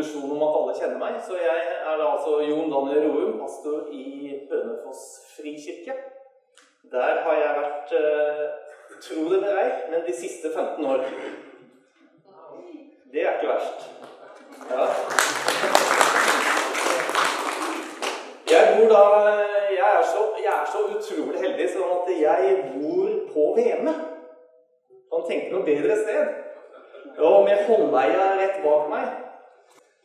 illusjon om at alle kjenner meg. Så jeg er da altså Jon Daniel Roum, pastor i Hønefoss frikirke. Der har jeg vært, eh, tro det eller ei, men de siste 15 år. Det er ikke verst. Ja. Jeg bor da jeg er, så, jeg er så utrolig heldig sånn at jeg bor på Veme. Kan tenke noe bedre sted. Og med Holmeia rett bak meg.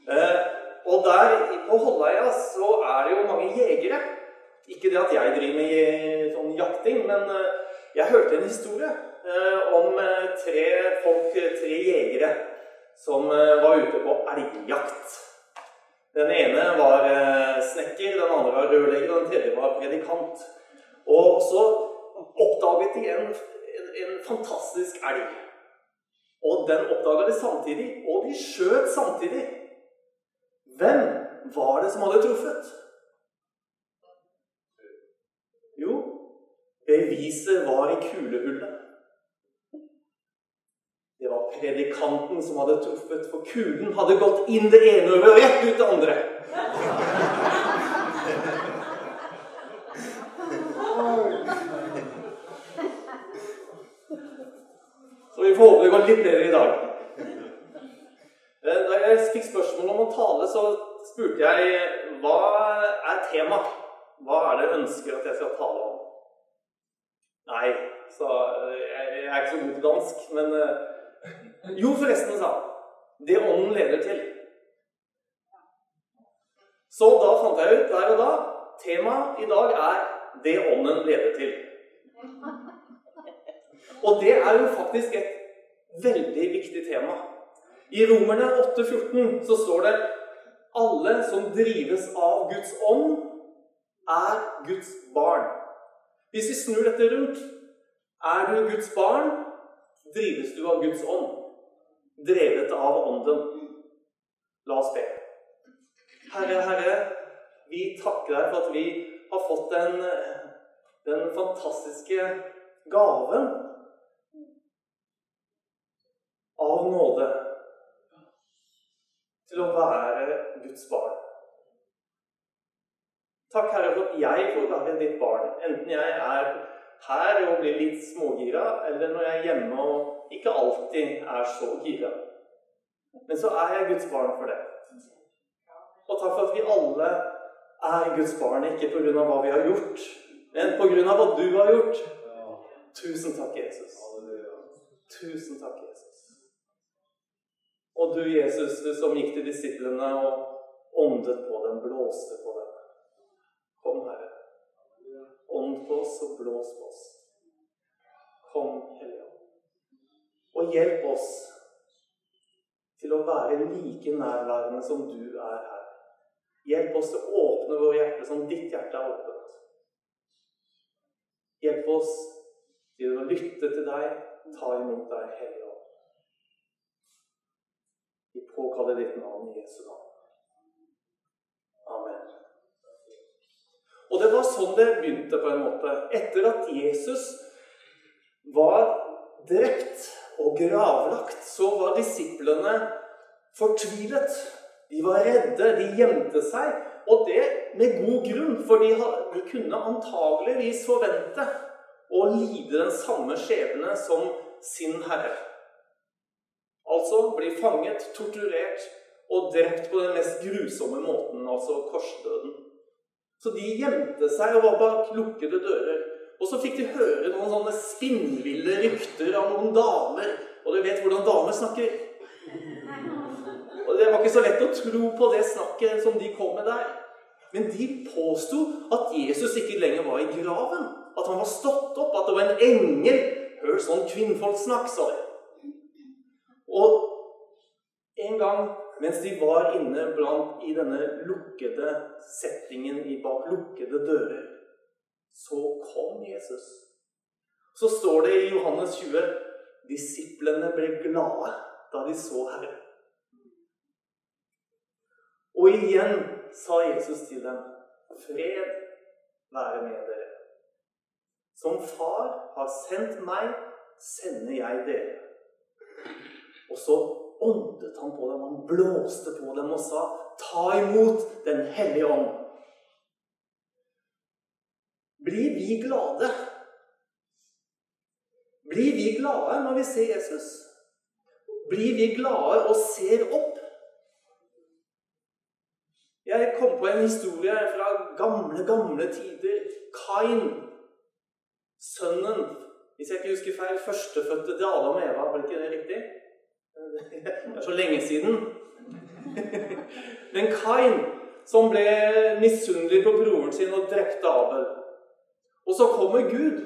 Eh, og der på Holleia så er det jo mange jegere. Ikke det at jeg driver med sånn jakting, men eh, jeg hørte en historie eh, om tre folk, tre jegere, som var ute på elgjakt. Den ene var snekker, den andre var rørlegger, og den tredje var predikant. Og så oppdaget de en, en, en fantastisk elg. Og den oppdaga de samtidig, og de skjøt samtidig. Hvem var det som hadde truffet? Jo, beviset var i kulehullet. Det var predikanten som hadde truffet, for kulen hadde gått inn det ene øret og rett ut det andre. Så vi får håpe det går litt bedre i dag. Eh, Da jeg fikk spørsmål om å tale, så spurte jeg hva er temaet? Hva er det jeg ønsker at jeg skal tale om? Nei, sa jeg. Jeg er ikke så god til dansk, men eh, Jo, forresten, sa han. Det ånden leder til. Så da fant jeg ut der og da Temaet i dag er 'Det ånden leder til'. Og det er jo faktisk et veldig viktig tema. I Romerne 8,14 så står det alle som drives av Guds ånd, er Guds barn. Hvis vi snur dette rundt er du Guds barn, drives du av Guds ånd. Drevet av Ånden. La oss be. Herre, Herre, vi takker deg for at vi har fått den, den fantastiske gaven av nåde til å være Guds barn. Takk, Herre, for at jeg får være ditt barn. Enten jeg er her og blir litt smågira, eller når jeg er hjemme og ikke alltid er så gira. Men så er jeg Guds barn for det. Og takk for at vi alle er Guds barn, ikke pga. hva vi har gjort, men pga. hva du har gjort. Tusen takk, Jesus. Tusen takk, Jesus. Og du, Jesus, du som gikk til disiplene og åndet på dem, blåste på dem. Kom, Herre. Ånd på oss og blås på oss. Kom, Hellige Og hjelp oss til å være like nærværende som du er her. Hjelp oss til å åpne våre hjerter som ditt hjerte er åpent. Hjelp oss til å lytte til deg, ta imot deg, Hellige Påkaller ditt navn i Jesu navn. Amen. Og det var sånn det begynte, på en måte. Etter at Jesus var drept og gravlagt, så var disiplene fortvilet. De var redde, de gjemte seg. Og det med god grunn, for de kunne antageligvis forvente å lide den samme skjebne som sin herre. Altså bli fanget, torturert og drept på den mest grusomme måten, altså korsdøden. Så de gjemte seg og var bak lukkede dører. Og så fikk de høre noen sånne spinnville rykter av noen damer. Og du vet hvordan damer snakker. Og det var ikke så lett å tro på det snakket som de kom med der. Men de påsto at Jesus ikke lenger var i graven. At han var stått opp, at det var en engel. Hør sånn kvinnfolk snakke, sa de. Og en gang mens de var inne blant i denne lukkede settingen i bak lukkede dører, så kom Jesus. Så står det i Johannes 20 disiplene ble glade da de så Herren. Og igjen sa Jesus til dem, fred være med dere. Som far har sendt meg, sender jeg dere. Og så åndet han på dem, han blåste på dem og sa, 'Ta imot Den hellige ånd'. Blir vi glade? Blir vi glade når vi ser Jesus? Blir vi glade og ser opp? Jeg kom på en historie fra gamle, gamle tider. Kain, sønnen Hvis jeg ikke husker feil, førstefødte til Adam og Eva. Var ikke det riktig? Så lenge siden. Men Kain, som ble misunnelig på broren sin og drepte Abel. Og så kommer Gud.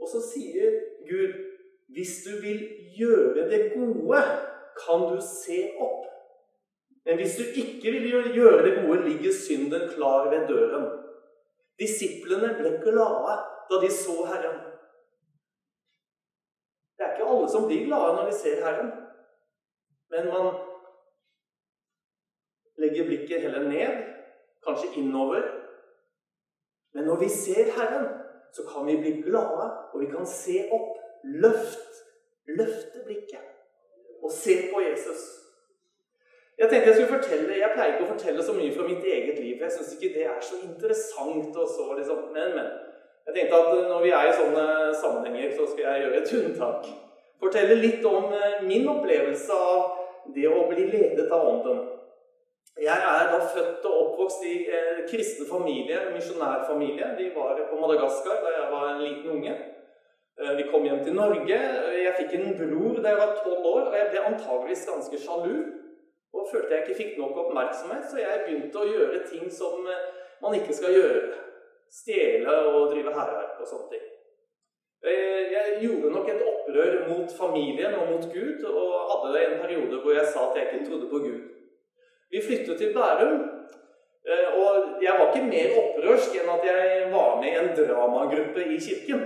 Og så sier Gud, 'Hvis du vil gjøre det gode, kan du se opp.' Men hvis du ikke vil gjøre det gode, ligger synden klar ved døren. Disiplene ble glade da de så Herren. Alle som blir glade når de ser Herren. Men man legger blikket heller ned, kanskje innover. Men når vi ser Herren, så kan vi bli glade, og vi kan se opp. Løft, løfte blikket og se på Jesus. Jeg tenkte jeg skulle fortelle, jeg pleier ikke å fortelle så mye fra mitt eget liv. Jeg syns ikke det er så interessant. og så liksom, Men, men. Jeg tenkte at når vi er i sånne sammenhenger, så skal jeg gjøre et unntak. Fortelle litt om eh, min opplevelse av det å bli ledet av Ånden. Jeg er da født og oppvokst i en kristen familie, misjonærfamilie. De var på Madagaskar da jeg var en liten unge. Eh, vi kom hjem til Norge. Jeg fikk en bror da jeg var tolv år, og jeg ble antageligvis ganske sjalu. Og følte jeg ikke fikk nok oppmerksomhet, så jeg begynte å gjøre ting som eh, man ikke skal gjøre. Stjele og drive hærverk og sånne ting. Eh, jeg gjorde nok et opprør mot familien og mot Gud, og hadde det en periode hvor jeg sa at jeg ikke trodde på Gud. Vi flyttet til Bærum, eh, og jeg var ikke mer opprørsk enn at jeg var med i en dramagruppe i kirken.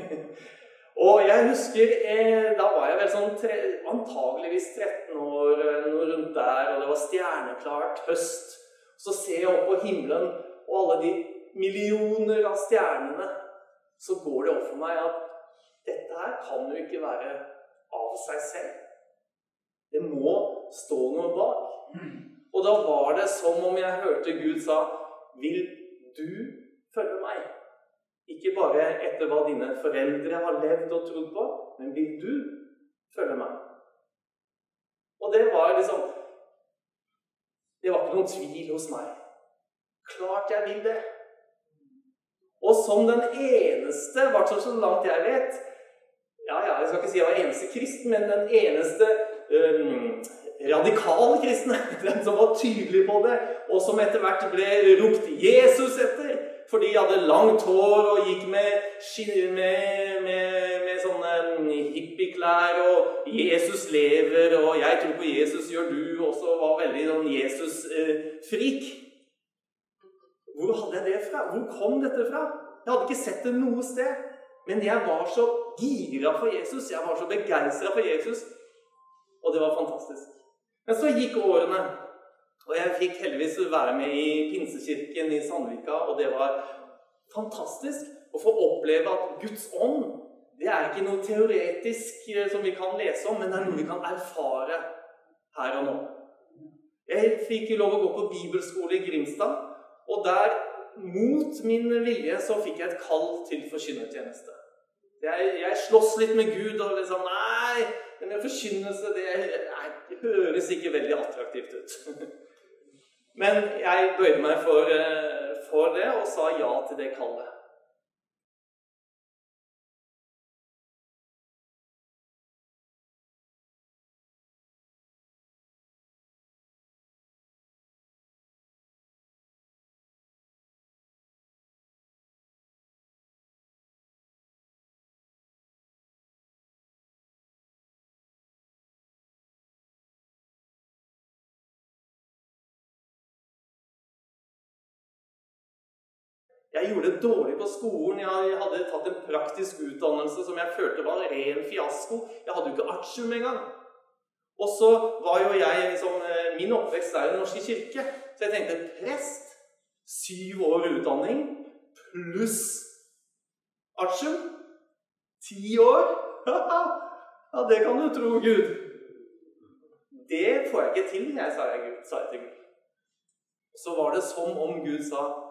og jeg husker eh, Da var jeg vel sånn tre, antageligvis 13 år, noe rundt der, og det var stjerneklart høst. Så ser jeg opp på himmelen, og alle de millioner av stjernene, så går det opp for meg at dette her kan jo ikke være av seg selv. Det må stå noe bak. Og da var det som om jeg hørte Gud sa Vil du følge meg? Ikke bare etter hva dine foreldre har levd og trodd på, men vil du følge meg? Og det var liksom Det var ikke noen tvil hos meg. Klart jeg vil det. Og som den eneste, i hvert fall så langt jeg vet ja, ja, Jeg skal ikke si jeg var eneste kristen, men den eneste um, radikale kristne. Den som var tydelig på det, og som etter hvert ble ropt Jesus etter. Fordi de hadde langt hår og gikk med, med, med, med sånne hippieklær og 'Jesus lever', og 'jeg tror på Jesus, gjør du', og så var veldig sånn Jesus-frik. Eh, hvor hadde jeg det fra? Hvor kom dette fra? Jeg hadde ikke sett det noe sted. Men jeg var så gira for Jesus, jeg var så begeistra for Jesus. Og det var fantastisk. Men så gikk årene, og jeg fikk heldigvis være med i Pinsekirken i Sandvika, og det var fantastisk å få oppleve at Guds ånd det er ikke noe teoretisk eh, som vi kan lese om, men det er noe vi kan erfare her og nå. Jeg fikk lov å gå på bibelskole i Grimstad, og der, mot min vilje, så fikk jeg et kall til forkynnertjeneste. Jeg, jeg slåss litt med Gud og liksom Nei, denne med forkynnelse det, nei, det høres ikke veldig attraktivt ut. Men jeg bøyde meg for, eh, for det og sa ja til det kallet. Jeg gjorde det dårlig på skolen. Jeg hadde tatt en praktisk utdannelse som jeg følte var ren fiasko. Jeg hadde jo ikke artium engang. Og så var jo jeg liksom, Min oppvekst er i Den norske kirke. Så jeg tenkte prest, syv år utdanning pluss artium. Ti år. Ja, det kan du tro, Gud. Det får jeg ikke til, jeg, sa jeg, sa jeg til Gud. Så var det som om Gud sa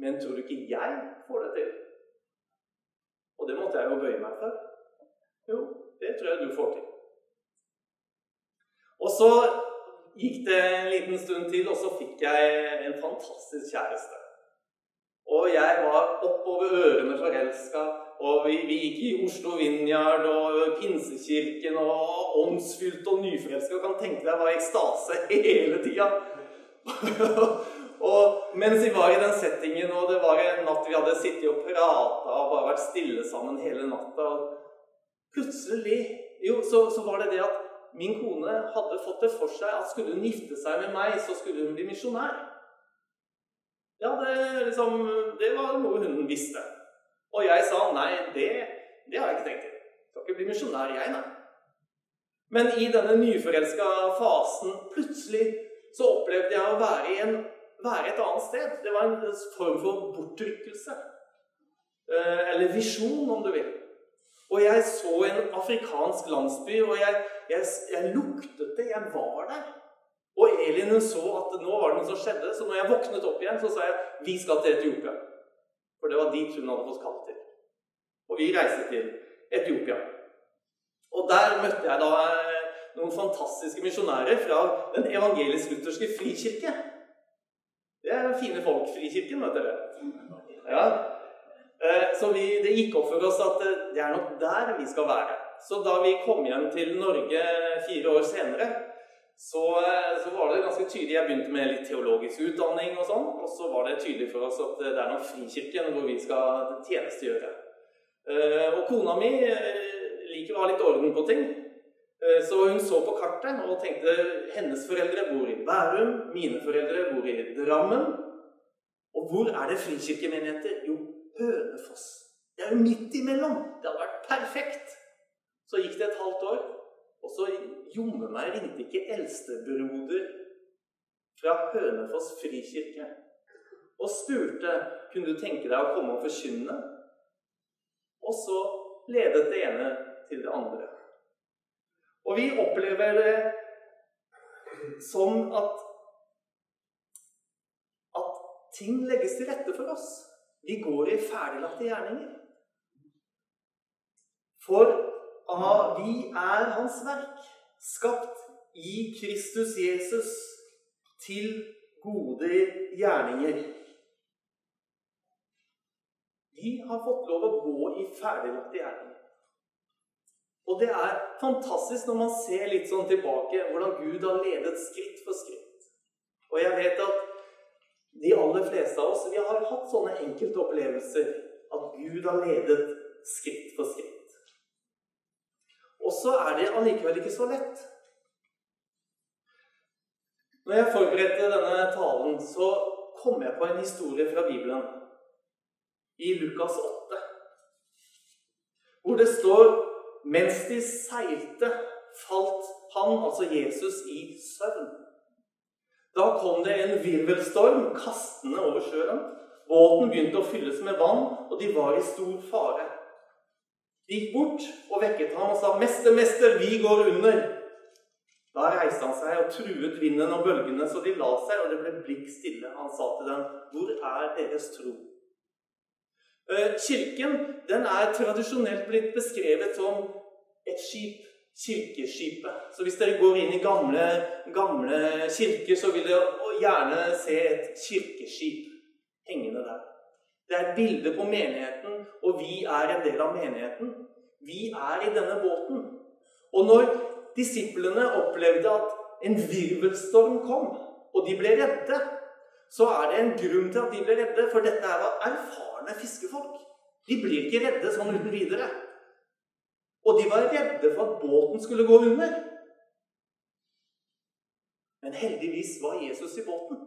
Men tror du ikke jeg får det til? Og det måtte jeg jo bøye meg for. Jo, det tror jeg du får til. Og så gikk det en liten stund til, og så fikk jeg en fantastisk kjæreste. Og jeg var oppover ørene forelska. Og vi, vi, gikk i Oslo Vinjard og Pinsekirken og åndsfylt og nyforelska. Kan tenke deg hva ekstase hele tida. og mens vi var i den settingen, og det var en natt vi hadde sittet og prata og bare vært stille sammen hele natta Plutselig jo, så, så var det det at min kone hadde fått det for seg at skulle hun gifte seg med meg, så skulle hun bli misjonær. Ja, det, liksom, det var noe hun visste. Og jeg sa nei, det, det har jeg ikke tenkt til. Skal ikke bli misjonær, jeg, nei. Men i denne nyforelska fasen plutselig så opplevde jeg å være, i en, være et annet sted. Det var en form for bortrykkelse. Eh, eller visjon, om du vil. Og jeg så en afrikansk landsby, og jeg, jeg, jeg luktet det. Jeg var der. Og Elin hun så at nå var det noe som skjedde, så når jeg våknet opp igjen, så sa jeg vi skal til Etiopia. For det var dit hun hadde fått kalt til. Og vi reiste til Etiopia. Og der møtte jeg da eh, noen fantastiske misjonærer fra Den evangelisk-lutherske frikirke. Det er fine folk, Frikirken, vet dere. Ja. Eh, så vi, det gikk opp for oss at eh, det er nok der vi skal være. Så da vi kom hjem til Norge fire år senere, så, eh, så, var det ganske tydelig Jeg begynte med litt teologisk utdanning, og sånn, og så var det tydelig for oss at det er nok Frikirken hvor vi skal tjenestegjøre. Og kona mi liker å ha litt orden på ting. Så hun så på kartet og tenkte hennes foreldre bor i Bærum, mine foreldre bor i Drammen. Og hvor er det frikirkemenigheter? Jo, Hønefoss. Det er jo midt imellom. Det hadde vært perfekt. Så gikk det et halvt år, og så jommen meg ringte ikke eldstebroder fra Hønefoss frikirke og spurte kunne du tenke deg å komme og forkynne. Og så ledet det ene til det andre. Og vi opplever det sånn at at ting legges til rette for oss. Vi går i ferdiglagte gjerninger. For Ah, vi er Hans verk, skapt i Kristus Jesus til gode gjerninger. Vi har fått lov å gå i ferdiglagte gjerninger. Og det er fantastisk når man ser litt sånn tilbake hvordan Gud har ledet skritt for skritt. Og jeg vet at de aller fleste av oss vi har hatt sånne enkelte opplevelser at Gud har ledet skritt for skritt. Og så er det allikevel ikke så lett. Når jeg forberedte denne talen, så kom jeg på en historie fra Bibelen. I Lukas 8. Hvor det står mens de seilte, falt han, altså Jesus, i søvn. Da kom det en virvelstorm kastende over sjøen. Båten begynte å fylles med vann, og de var i stor fare. De gikk bort og vekket ham og sa, 'Mester, mester, vi går under.' Da reiste han seg og truet vinden og bølgene, så de la seg, og det ble blikk stille. Han sa til dem, 'Hvor er deres tro?' Eh, kirken den er tradisjonelt blitt beskrevet som et skip. Kirkeskipet. Så hvis dere går inn i gamle, gamle kirker, så vil dere gjerne se et kirkeskip hengende der. Det er et bilde på menigheten, og vi er en del av menigheten. Vi er i denne båten. Og når disiplene opplevde at en virvelstorm kom, og de ble redde, så er det en grunn til at de ble redde, for dette var erfarne fiskefolk. De blir ikke redde sånn uten videre. Og de var redde for at båten skulle gå under. Men heldigvis var Jesus i båten,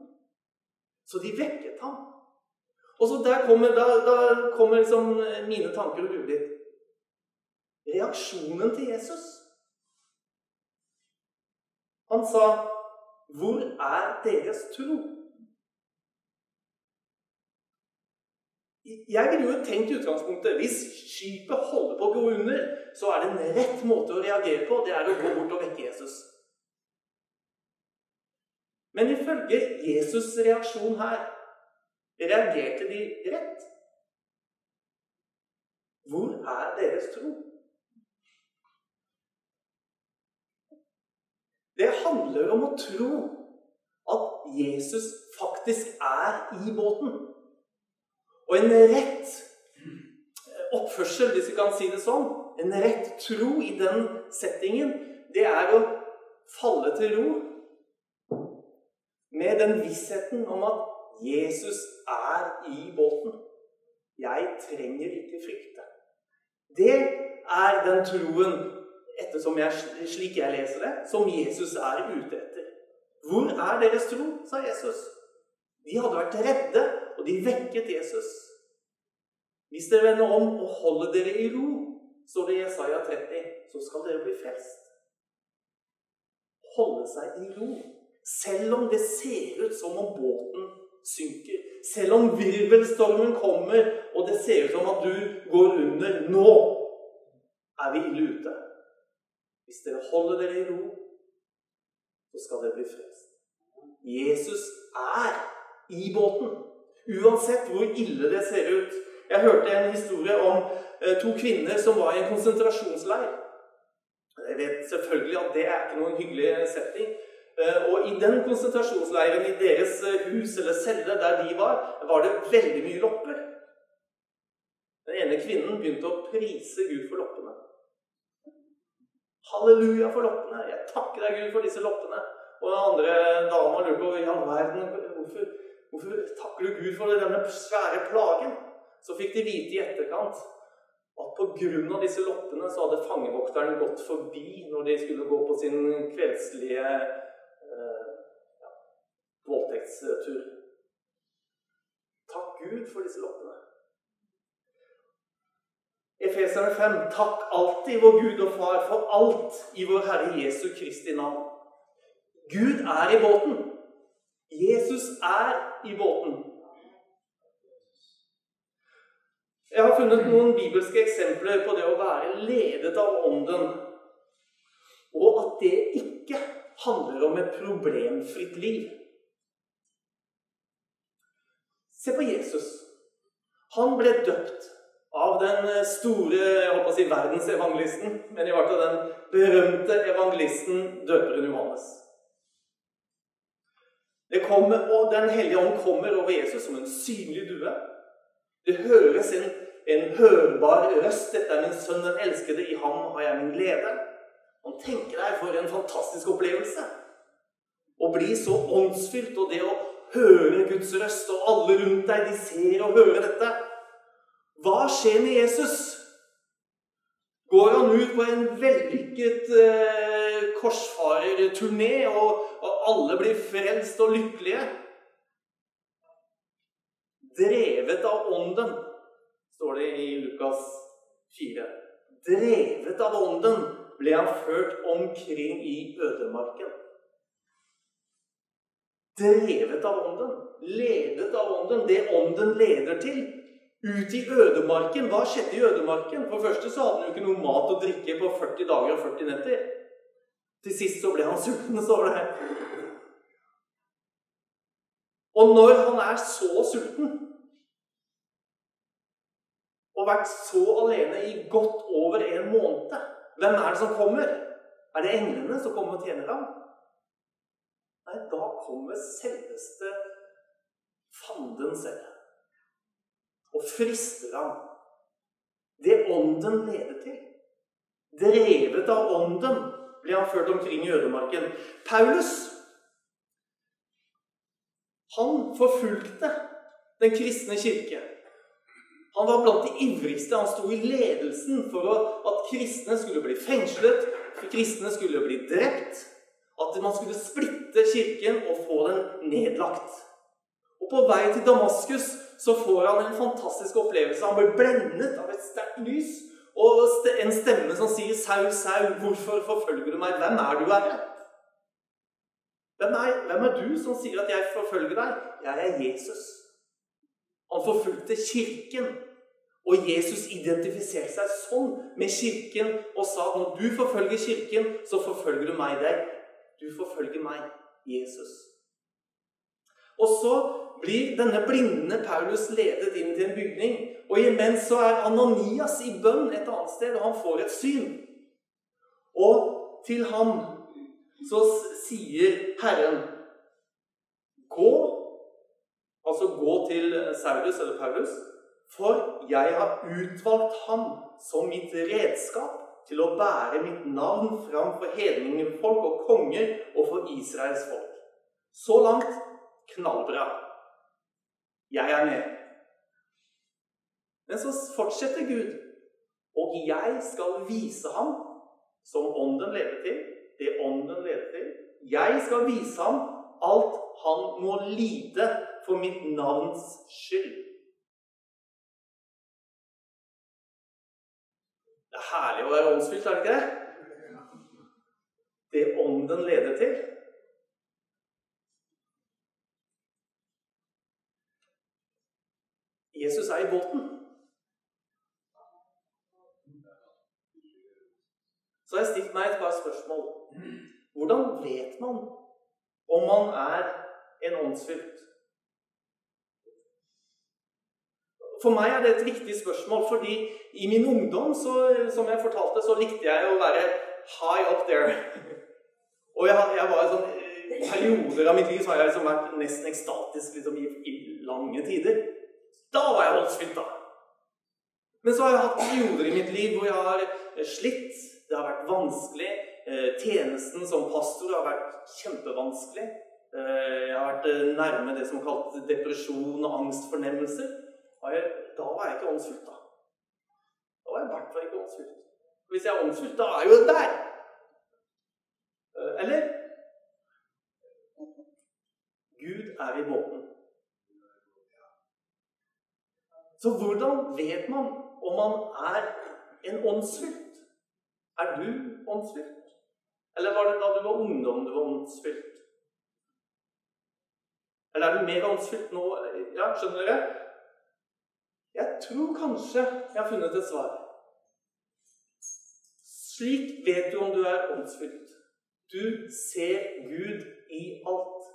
så de vekket ham. Og så der kommer, da, da kommer liksom mine tanker og lurer litt. Reaksjonen til Jesus. Han sa, 'Hvor er deres tro?' Jeg ville jo tenkt i utgangspunktet hvis skipet holder på å gå under, så er det en rett måte å reagere på. Det er å gå bort og vekke Jesus. Men ifølge Jesus' reaksjon her reagerte de rett. Hvor er deres tro? Det handler om å tro at Jesus faktisk er i båten. Og en rett oppførsel, hvis vi kan si det sånn, en rett tro i den settingen, det er å falle til ro med den vissheten om at Jesus er i båten. Jeg trenger ikke frykte. Det er den troen, ettersom jeg, slik jeg leser det, som Jesus er ute etter. Hvor er deres tro? sa Jesus. De hadde vært redde og de vekket Jesus. Hvis dere vender om og holder dere i ro, står det i Jesaja 30, så skal dere bli frelst. Holde seg i ro. Selv om det ser ut som om båten synker. Selv om virvelstormen kommer, og det ser ut som at du går under. Nå er vi ille ute. Hvis dere holder dere i ro, så skal dere bli frelst. Jesus er i båten. Uansett hvor ille det ser ut. Jeg hørte en historie om eh, to kvinner som var i en konsentrasjonsleir. Jeg vet selvfølgelig at det er ikke noen hyggelig setting. Eh, og i den konsentrasjonsleiren i deres eh, hus eller celle der de var, var det veldig mye lopper. Den ene kvinnen begynte å prise Gud for loppene. Halleluja for loppene. Jeg takker deg, Gud, for disse loppene. Og den andre dama lurte på i all verden hvorfor Hvorfor takker du Gud for denne svære plagen? Så fikk de vite i etterkant at pga. disse loppene så hadde fangevokteren gått forbi når de skulle gå på sin kveldslige eh, ja, voldtektstur. Takk Gud for disse loppene. Efeserne 5.: Takk alltid vår Gud og Far for alt i vår Herre Jesu Kristi navn. Gud er i båten. Jesus er i båten. Jeg har funnet noen bibelske eksempler på det å være ledet av Ånden, og at det ikke handler om et problemfritt liv. Se på Jesus. Han ble døpt av den store jeg håper å si verdensevangelisten, men i hvert fall den berømte evangelisten døperen Johannes. Det kommer, og Den hellige ånd kommer over Jesus som en synlig due. Det høres en, en hørbar røst. 'Dette er min sønn, den elskede. I ham har jeg min glede.' Man tenker deg for en fantastisk opplevelse. Å bli så åndsfylt, og det å høre Guds røst, og alle rundt deg, de ser og hører dette. Hva skjer med Jesus? Går han ut på en vellykket eh, korsfarerturné, og, alle blir frelst og lykkelige. Drevet av Ånden, står det i Lukas 4. Drevet av Ånden ble han ført omkring i ødemarken. Drevet av Ånden, ledet av Ånden. Det Ånden leder til. Ut i ødemarken. Hva skjedde i ødemarken? For første så hadde han jo ikke noe mat og drikke på 40 dager og 40 netter. Til sist så ble han sulten, står det. Og når han er så sulten og vært så alene i godt over en måned, hvem er det som kommer? Er det englene som kommer og tjener ham? Nei, da kommer selveste fanden selv og frister ham. Det ånden leder til. Drevet av ånden ble han ført omkring i ødemarken. Paulus han forfulgte den kristne kirke. Han var blant de ivrigste. Han sto i ledelsen for at kristne skulle bli fengslet, for kristne skulle bli drept. At man skulle splitte kirken og få den nedlagt. Og På vei til Damaskus så får han en fantastisk opplevelse. Han blir blendet av et sterkt lys og en stemme som sier 'Saul, Saul, hvorfor forfølger du meg? Hvem er du, Herre?' Hvem er, hvem er du som sier at jeg forfølger deg? Jeg er Jesus. Han forfulgte kirken. Og Jesus identifiserte seg sånn med kirken og sa at når du forfølger kirken, så forfølger du meg deg. Du forfølger meg, Jesus. Og så blir denne blinde Paulus ledet inn til en bygning. Og imens så er Ananias i bønn et annet sted, og han får et syn. Og til ham så sier Herren Gå, altså gå til Saulus eller Paulus, for jeg har utvalgt ham som mitt redskap til å bære mitt navn fram for hedningfolk og konger og for Israels folk. Så langt knallbra. Jeg er med. Men så fortsetter Gud. Og jeg skal vise ham, som ånden leder til, det ånden leder til Jeg skal vise ham alt han må lide for mitt navns skyld. Det er herlig å være åndsfylt, er det ikke det? Det ånden leder til. Jesus er i båten. Så har jeg stilt meg et par spørsmål. Hvordan vet man om man er en åndsfylt? For meg er det et viktig spørsmål, fordi i min ungdom, så, som jeg fortalte, så likte jeg å være high up there. Og jeg, jeg var sånn perioder av mitt liv så har jeg liksom vært nesten ekstatisk liksom, i, i lange tider. Da var jeg åndsfylt, da. Men så har jeg hatt perioder i mitt liv hvor jeg har slitt. Det har vært vanskelig. Eh, tjenesten som pastor har vært kjempevanskelig. Eh, jeg har vært eh, nærme det som kalles depresjon og angstfornemmelser. Da var jeg ikke åndsfullt, da. Da var jeg i hvert fall ikke åndsfullt. Hvis jeg er åndsfullt, da er jo der. Eller? Gud er i båten. Så hvordan vet man om man er en åndsfylt? Er du åndsfylt? Eller var det da du var ungdom du var åndsfylt? Eller er du mer åndsfylt nå? Ja, skjønner dere? Jeg tror kanskje jeg har funnet et svar. Slik vet du om du er åndsfylt. Du ser Gud i alt.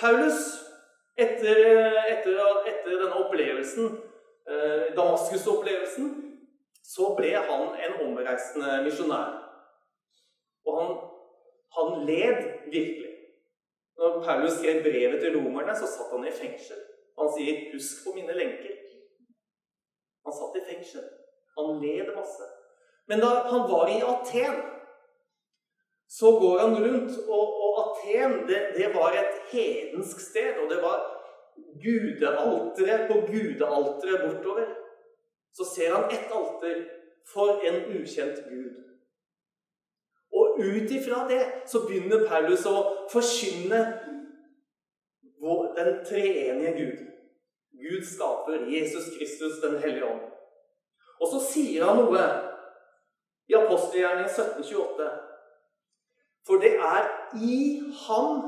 Paulus, etter, etter, etter denne opplevelsen, eh, Damaskus-opplevelsen, så ble han en omreisende misjonær. Og han, han led virkelig. Når Paulus skrev brevet til romerne, så satt han i fengsel. Han sier 'husk på mine lenker'. Han satt i fengsel. Han led masse. Men da han var i Aten, så går han rundt, og, og Aten det, det, var et hedensk sted. Og det var gudealtere på gudealtere bortover. Så ser han ett alter for en ukjent gud. Og ut ifra det så begynner Paulus å forkynne den treenige Gud. Gud skaper Jesus Kristus, den hellige ånd. Og så sier han noe i apostelgjerningen 1728. For det er i Han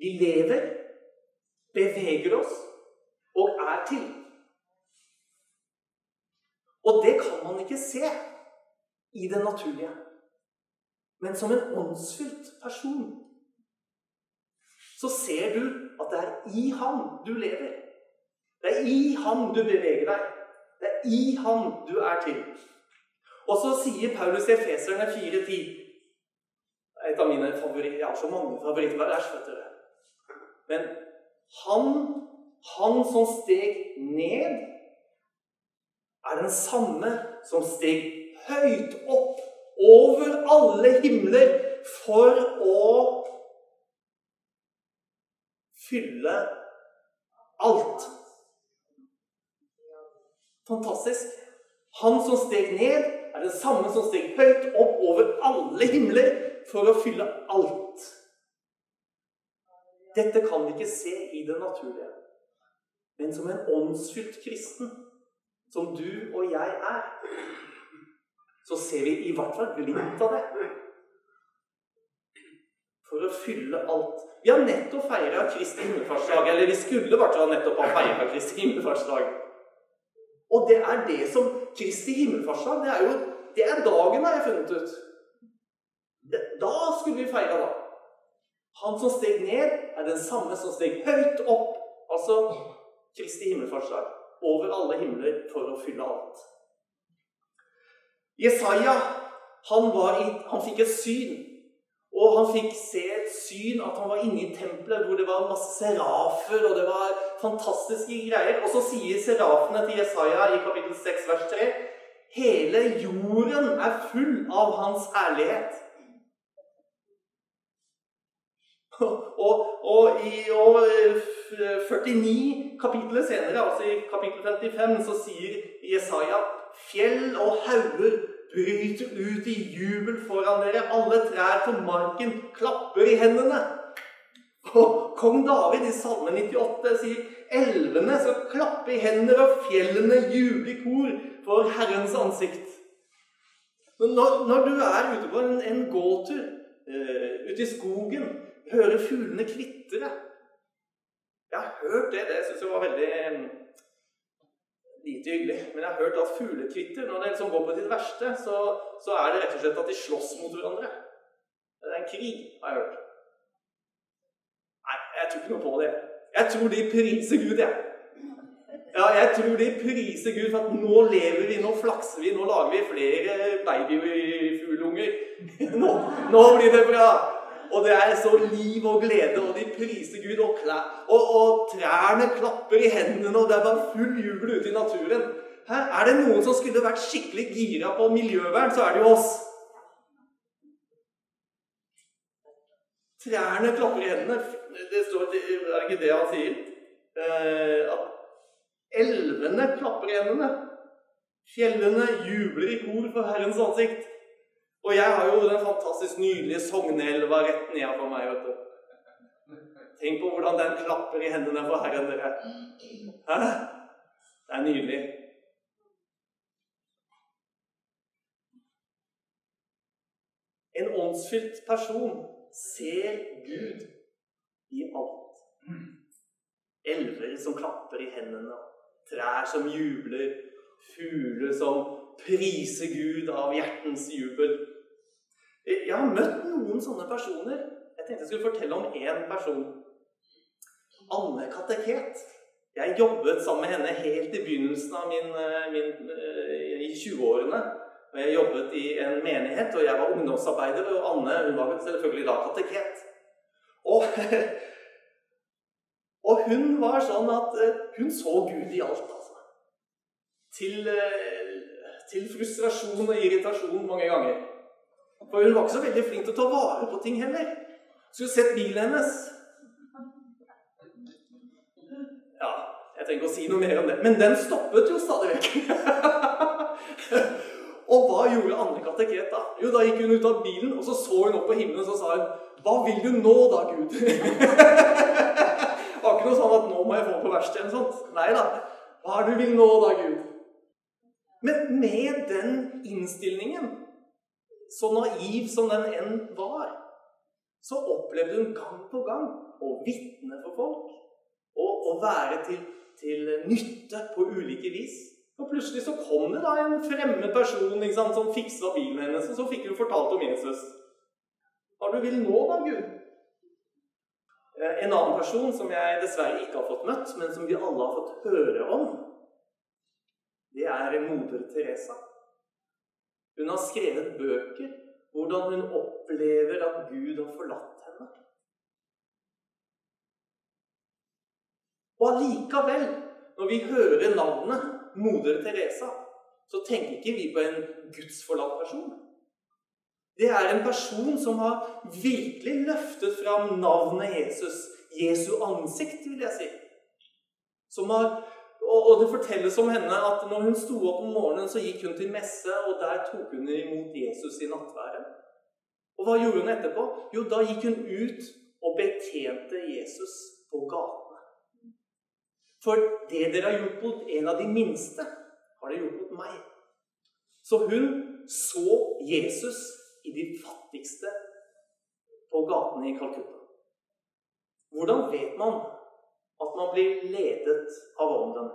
vi lever, beveger oss og er til. Og det kan man ikke se i det naturlige. Men som en åndsfylt person så ser du at det er i ham du lever. Det er i ham du beveger deg. Det er i ham du er til. Og så sier Paulus i Efeserne 4,10 Et av mine favoritter Jeg har så mange favorittvers, vet dere. Men han, han som steg ned, er den samme som steg høyt opp over alle himler for å fylle alt. Fantastisk. Han som steg ned, er den samme som steg høyt opp over alle himler for å fylle alt. Dette kan vi ikke se i det naturlige. Men som en åndsfylt kristen, som du og jeg er, så ser vi i hvert fall glimt av det. for å fylle alt. Vi har nettopp feira Kristi himmelfartsdag. Eller vi skulle i hvert nettopp ha feira Kristi himmelfartsdag. Og det er det som Kristi himmelfartsdag Det er jo det er dagen, har jeg funnet ut. Da skulle vi feire, da. Han som steg ned, er den samme som steg høyt opp. Altså Kristi himmelfartsdag. Over alle himler for å fylle alt. Jesaja han, i, han fikk et syn. Og han fikk se et syn at han var inne i tempelet hvor det var masse serafer, og det var fantastiske greier. Og så sier serafene til Jesaja i kapittel 6 vers 3 Hele jorden er full av hans ærlighet. Og, og i og 49 kapitler senere, altså i kapittel 55, så sier Jesaja Fjell og hauger bryter ut i jubel foran dere. Alle trær på marken klapper i hendene. Og kong David i Salme 98 sier elvene skal klappe i hender, og fjellene juble i kor for Herrens ansikt. Når, når du er ute på en, en gåtur uh, ute i skogen, hører fuglene kvitre Jeg har hørt det. Det syns jeg var veldig lite hyggelig. Men jeg har hørt at fuglekvitter, når det liksom går på sitt verste, så, så, er det rett og slett at de slåss mot hverandre. Det er en krig, har jeg hørt. Nei, jeg tror ikke noe på det. Jeg tror de priser Gud, jeg. Ja, jeg tror de priser Gud for at nå lever vi, nå flakser vi, nå lager vi flere babyfuglunger. Nå, nå blir det bra! Og det er så liv og glede, og de priser Gud. Og, og, og trærne klapper i hendene, og det er bare full jubel ute i naturen. Her er det noen som skulle vært skikkelig gira på miljøvern, så er det jo oss. Trærne klapper i hendene. Det står, er ikke det han sier? Eh, at elvene klapper i hendene. Fjellene jubler i kor for Herrens ansikt. Og jeg har jo den fantastisk nydelige Sognelva rett nedenfor meg. vet du. Tenk på hvordan den klapper i hendene for Herren, dere. Hæ? Det er nydelig. En åndsfylt person ser Gud i alt. Elver som klapper i hendene, trær som jubler, fugler som priser Gud av hjertens jubel. Jeg har møtt noen sånne personer. Jeg tenkte jeg skulle fortelle om én person. Anne Kateket. Jeg jobbet sammen med henne helt i begynnelsen av min, eh, min eh, i 20-årene. Og Jeg jobbet i en menighet, og jeg var ungdomsarbeider. Og Anne hun var selvfølgelig da kateket. Og, og hun var sånn at eh, hun så Gud i alt, altså. Til, til frustrasjon og irritasjon mange ganger. For hun var ikke så veldig flink til å ta vare på ting heller. Skulle sett bilen hennes. Ja, jeg trenger ikke å si noe mer om det. Men den stoppet jo stadig vekk. og hva gjorde Anne Kateket da? Jo, Da gikk hun ut av bilen, og så så hun opp på himmelen og så sa hun, 'Hva vil du nå, da, Gud?' det var ikke noe sånn at 'nå må jeg få på verkstedet' eller sånt. Nei da. Hva er det du vil nå, da, Gud? Men med den innstillingen så naiv som den enn var, så opplevde hun gang på gang å vitne for folk. Og å være til, til, nytte på ulike vis. Og plutselig så kom det da en fremmed person sant, som fiksa bilen hennes, og så fikk hun fortalt om Jesus. Hva du vil nå, da, Gud? Eh, en annen person som jeg dessverre ikke har fått møtt, men som vi alle har fått høre om, det er moder Teresa. Hun har skrevet bøker hvordan hun opplever at Gud har forlatt henne. Og allikevel, når vi hører navnet moder Teresa, så tenker ikke vi på en gudsforlatt person. Det er en person som har virkelig løftet fram navnet Jesus, Jesu ansikt, vil jeg si. Som har og, det fortelles om henne at når hun sto opp om morgenen, så gikk hun til messe, og der tok hun imot Jesus i nattværet. Og hva gjorde hun etterpå? Jo, da gikk hun ut og betjente Jesus på gatene. For det dere har gjort mot en av de minste, har dere gjort mot meg. Så hun så Jesus i de fattigste på gatene i Calcutta. Hvordan vet man at man blir ledet av ånden?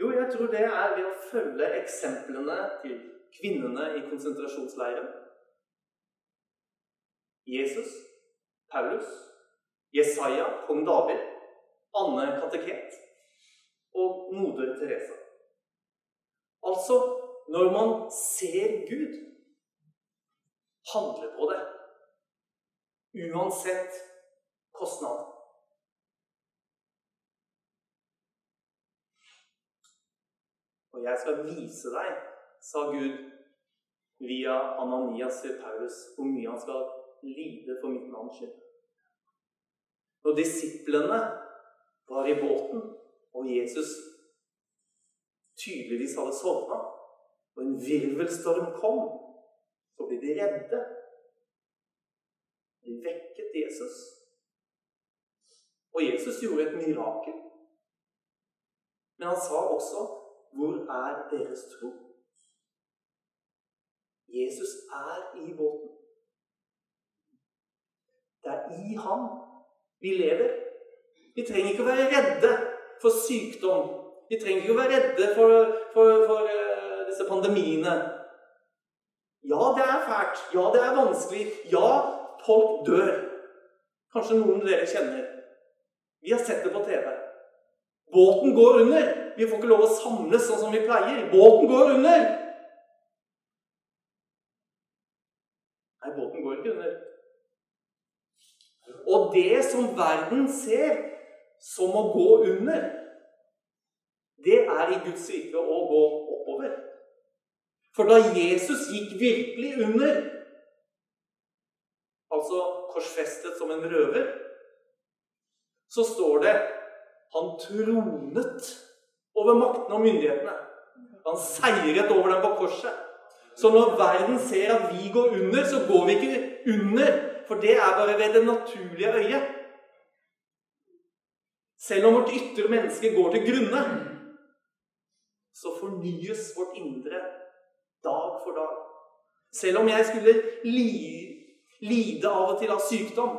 Jo, jeg tror det er ved å følge eksemplene til kvinnene i konsentrasjonsleiren. Jesus, Paulus, Jesaja, kong David, Anne kateket og moder Teresa. Altså, når man ser Gud, handle på det. Uansett kostnad. Og jeg skal vise deg, sa Gud via Ananias til Paulus, hvor mye han skal lide for mitt navns skyld. Når disiplene var i båten, og Jesus tydeligvis hadde sovna, og en virvelstorm kom, så ble de redde. De vekket Jesus. Og Jesus gjorde et mirakel. Men han sa også 'Hvor er deres tro?' Jesus er i båten. Det er i ham vi lever. Vi trenger ikke å være redde for sykdom. Vi trenger ikke å være redde for, for, for uh, disse pandemiene. Ja, det er fælt. Ja, det er vanskelig. Ja, folk dør. Kanskje noen dere kjenner. Vi har sett det på TV. Båten går under. Vi får ikke lov å samles sånn som vi pleier. Båten går under. Nei, båten går ikke under. Og det som verden ser som å gå under, det er i Guds rike å gå oppover. For da Jesus gikk virkelig under, altså korsfestet som en røver, så står det han tronet over maktene og myndighetene. Han seiret over dem på korset. Så når verden ser at vi går under, så går vi ikke under. For det er bare ved det naturlige øyet. Selv om vårt ytre menneske går til grunne, så fornyes vårt indre dag for dag. Selv om jeg skulle li, lide av og til av sykdom,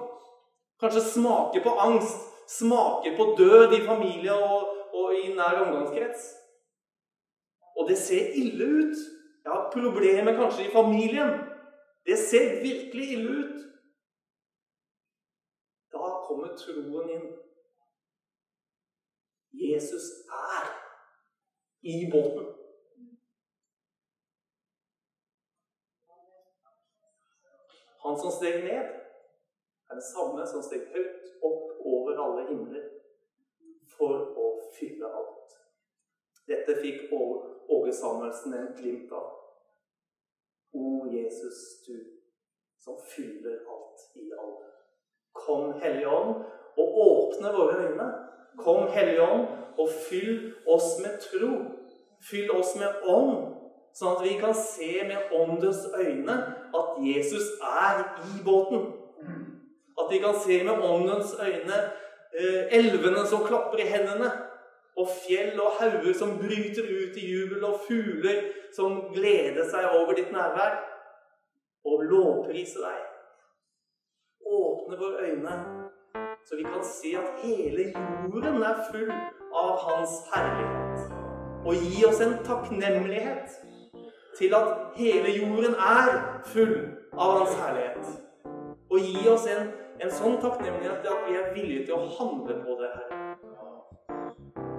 kanskje smake på angst, smake på død i familie og, og i nær omgangskrets Og det ser ille ut. Jeg har problemer kanskje i familien. Det ser virkelig ille ut. Da kommer troen inn. Jesus er i båten. Han som steg ned, er det samme som steg høyt opp over alle himler for å fylle alt. Dette fikk Åge Samuelsen en glimt av. O Jesus, du som fyller alt i alle. Kom, Hellige Ånd, og åpne våre øyne. Kom, Hellige Ånd, og fyll oss med tro. Fyll oss med ånd, sånn at vi kan se med åndens øyne at Jesus er i båten. At vi kan se med åndens øyne elvene som klapper i hendene, og fjell og hauger som bryter ut i jubel, og fugler som gleder seg over ditt nærvær, og lovprise deg. Åpne våre øyne, så vi kan se at hele jorden er full av Hans herlighet. Og gi oss en takknemlighet til at hele jorden er full av Hans herlighet. Og gi oss en, en sånn takknemlighet er at vi er villige til å handle på det, her.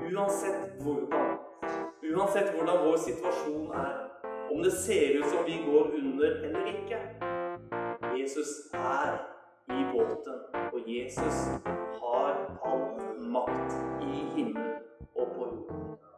Uansett hvordan. Uansett hvordan vår situasjon er. Om det ser ut som vi går under eller ikke. Jesus er i båten, og Jesus har all makt i himmelen og på jorden.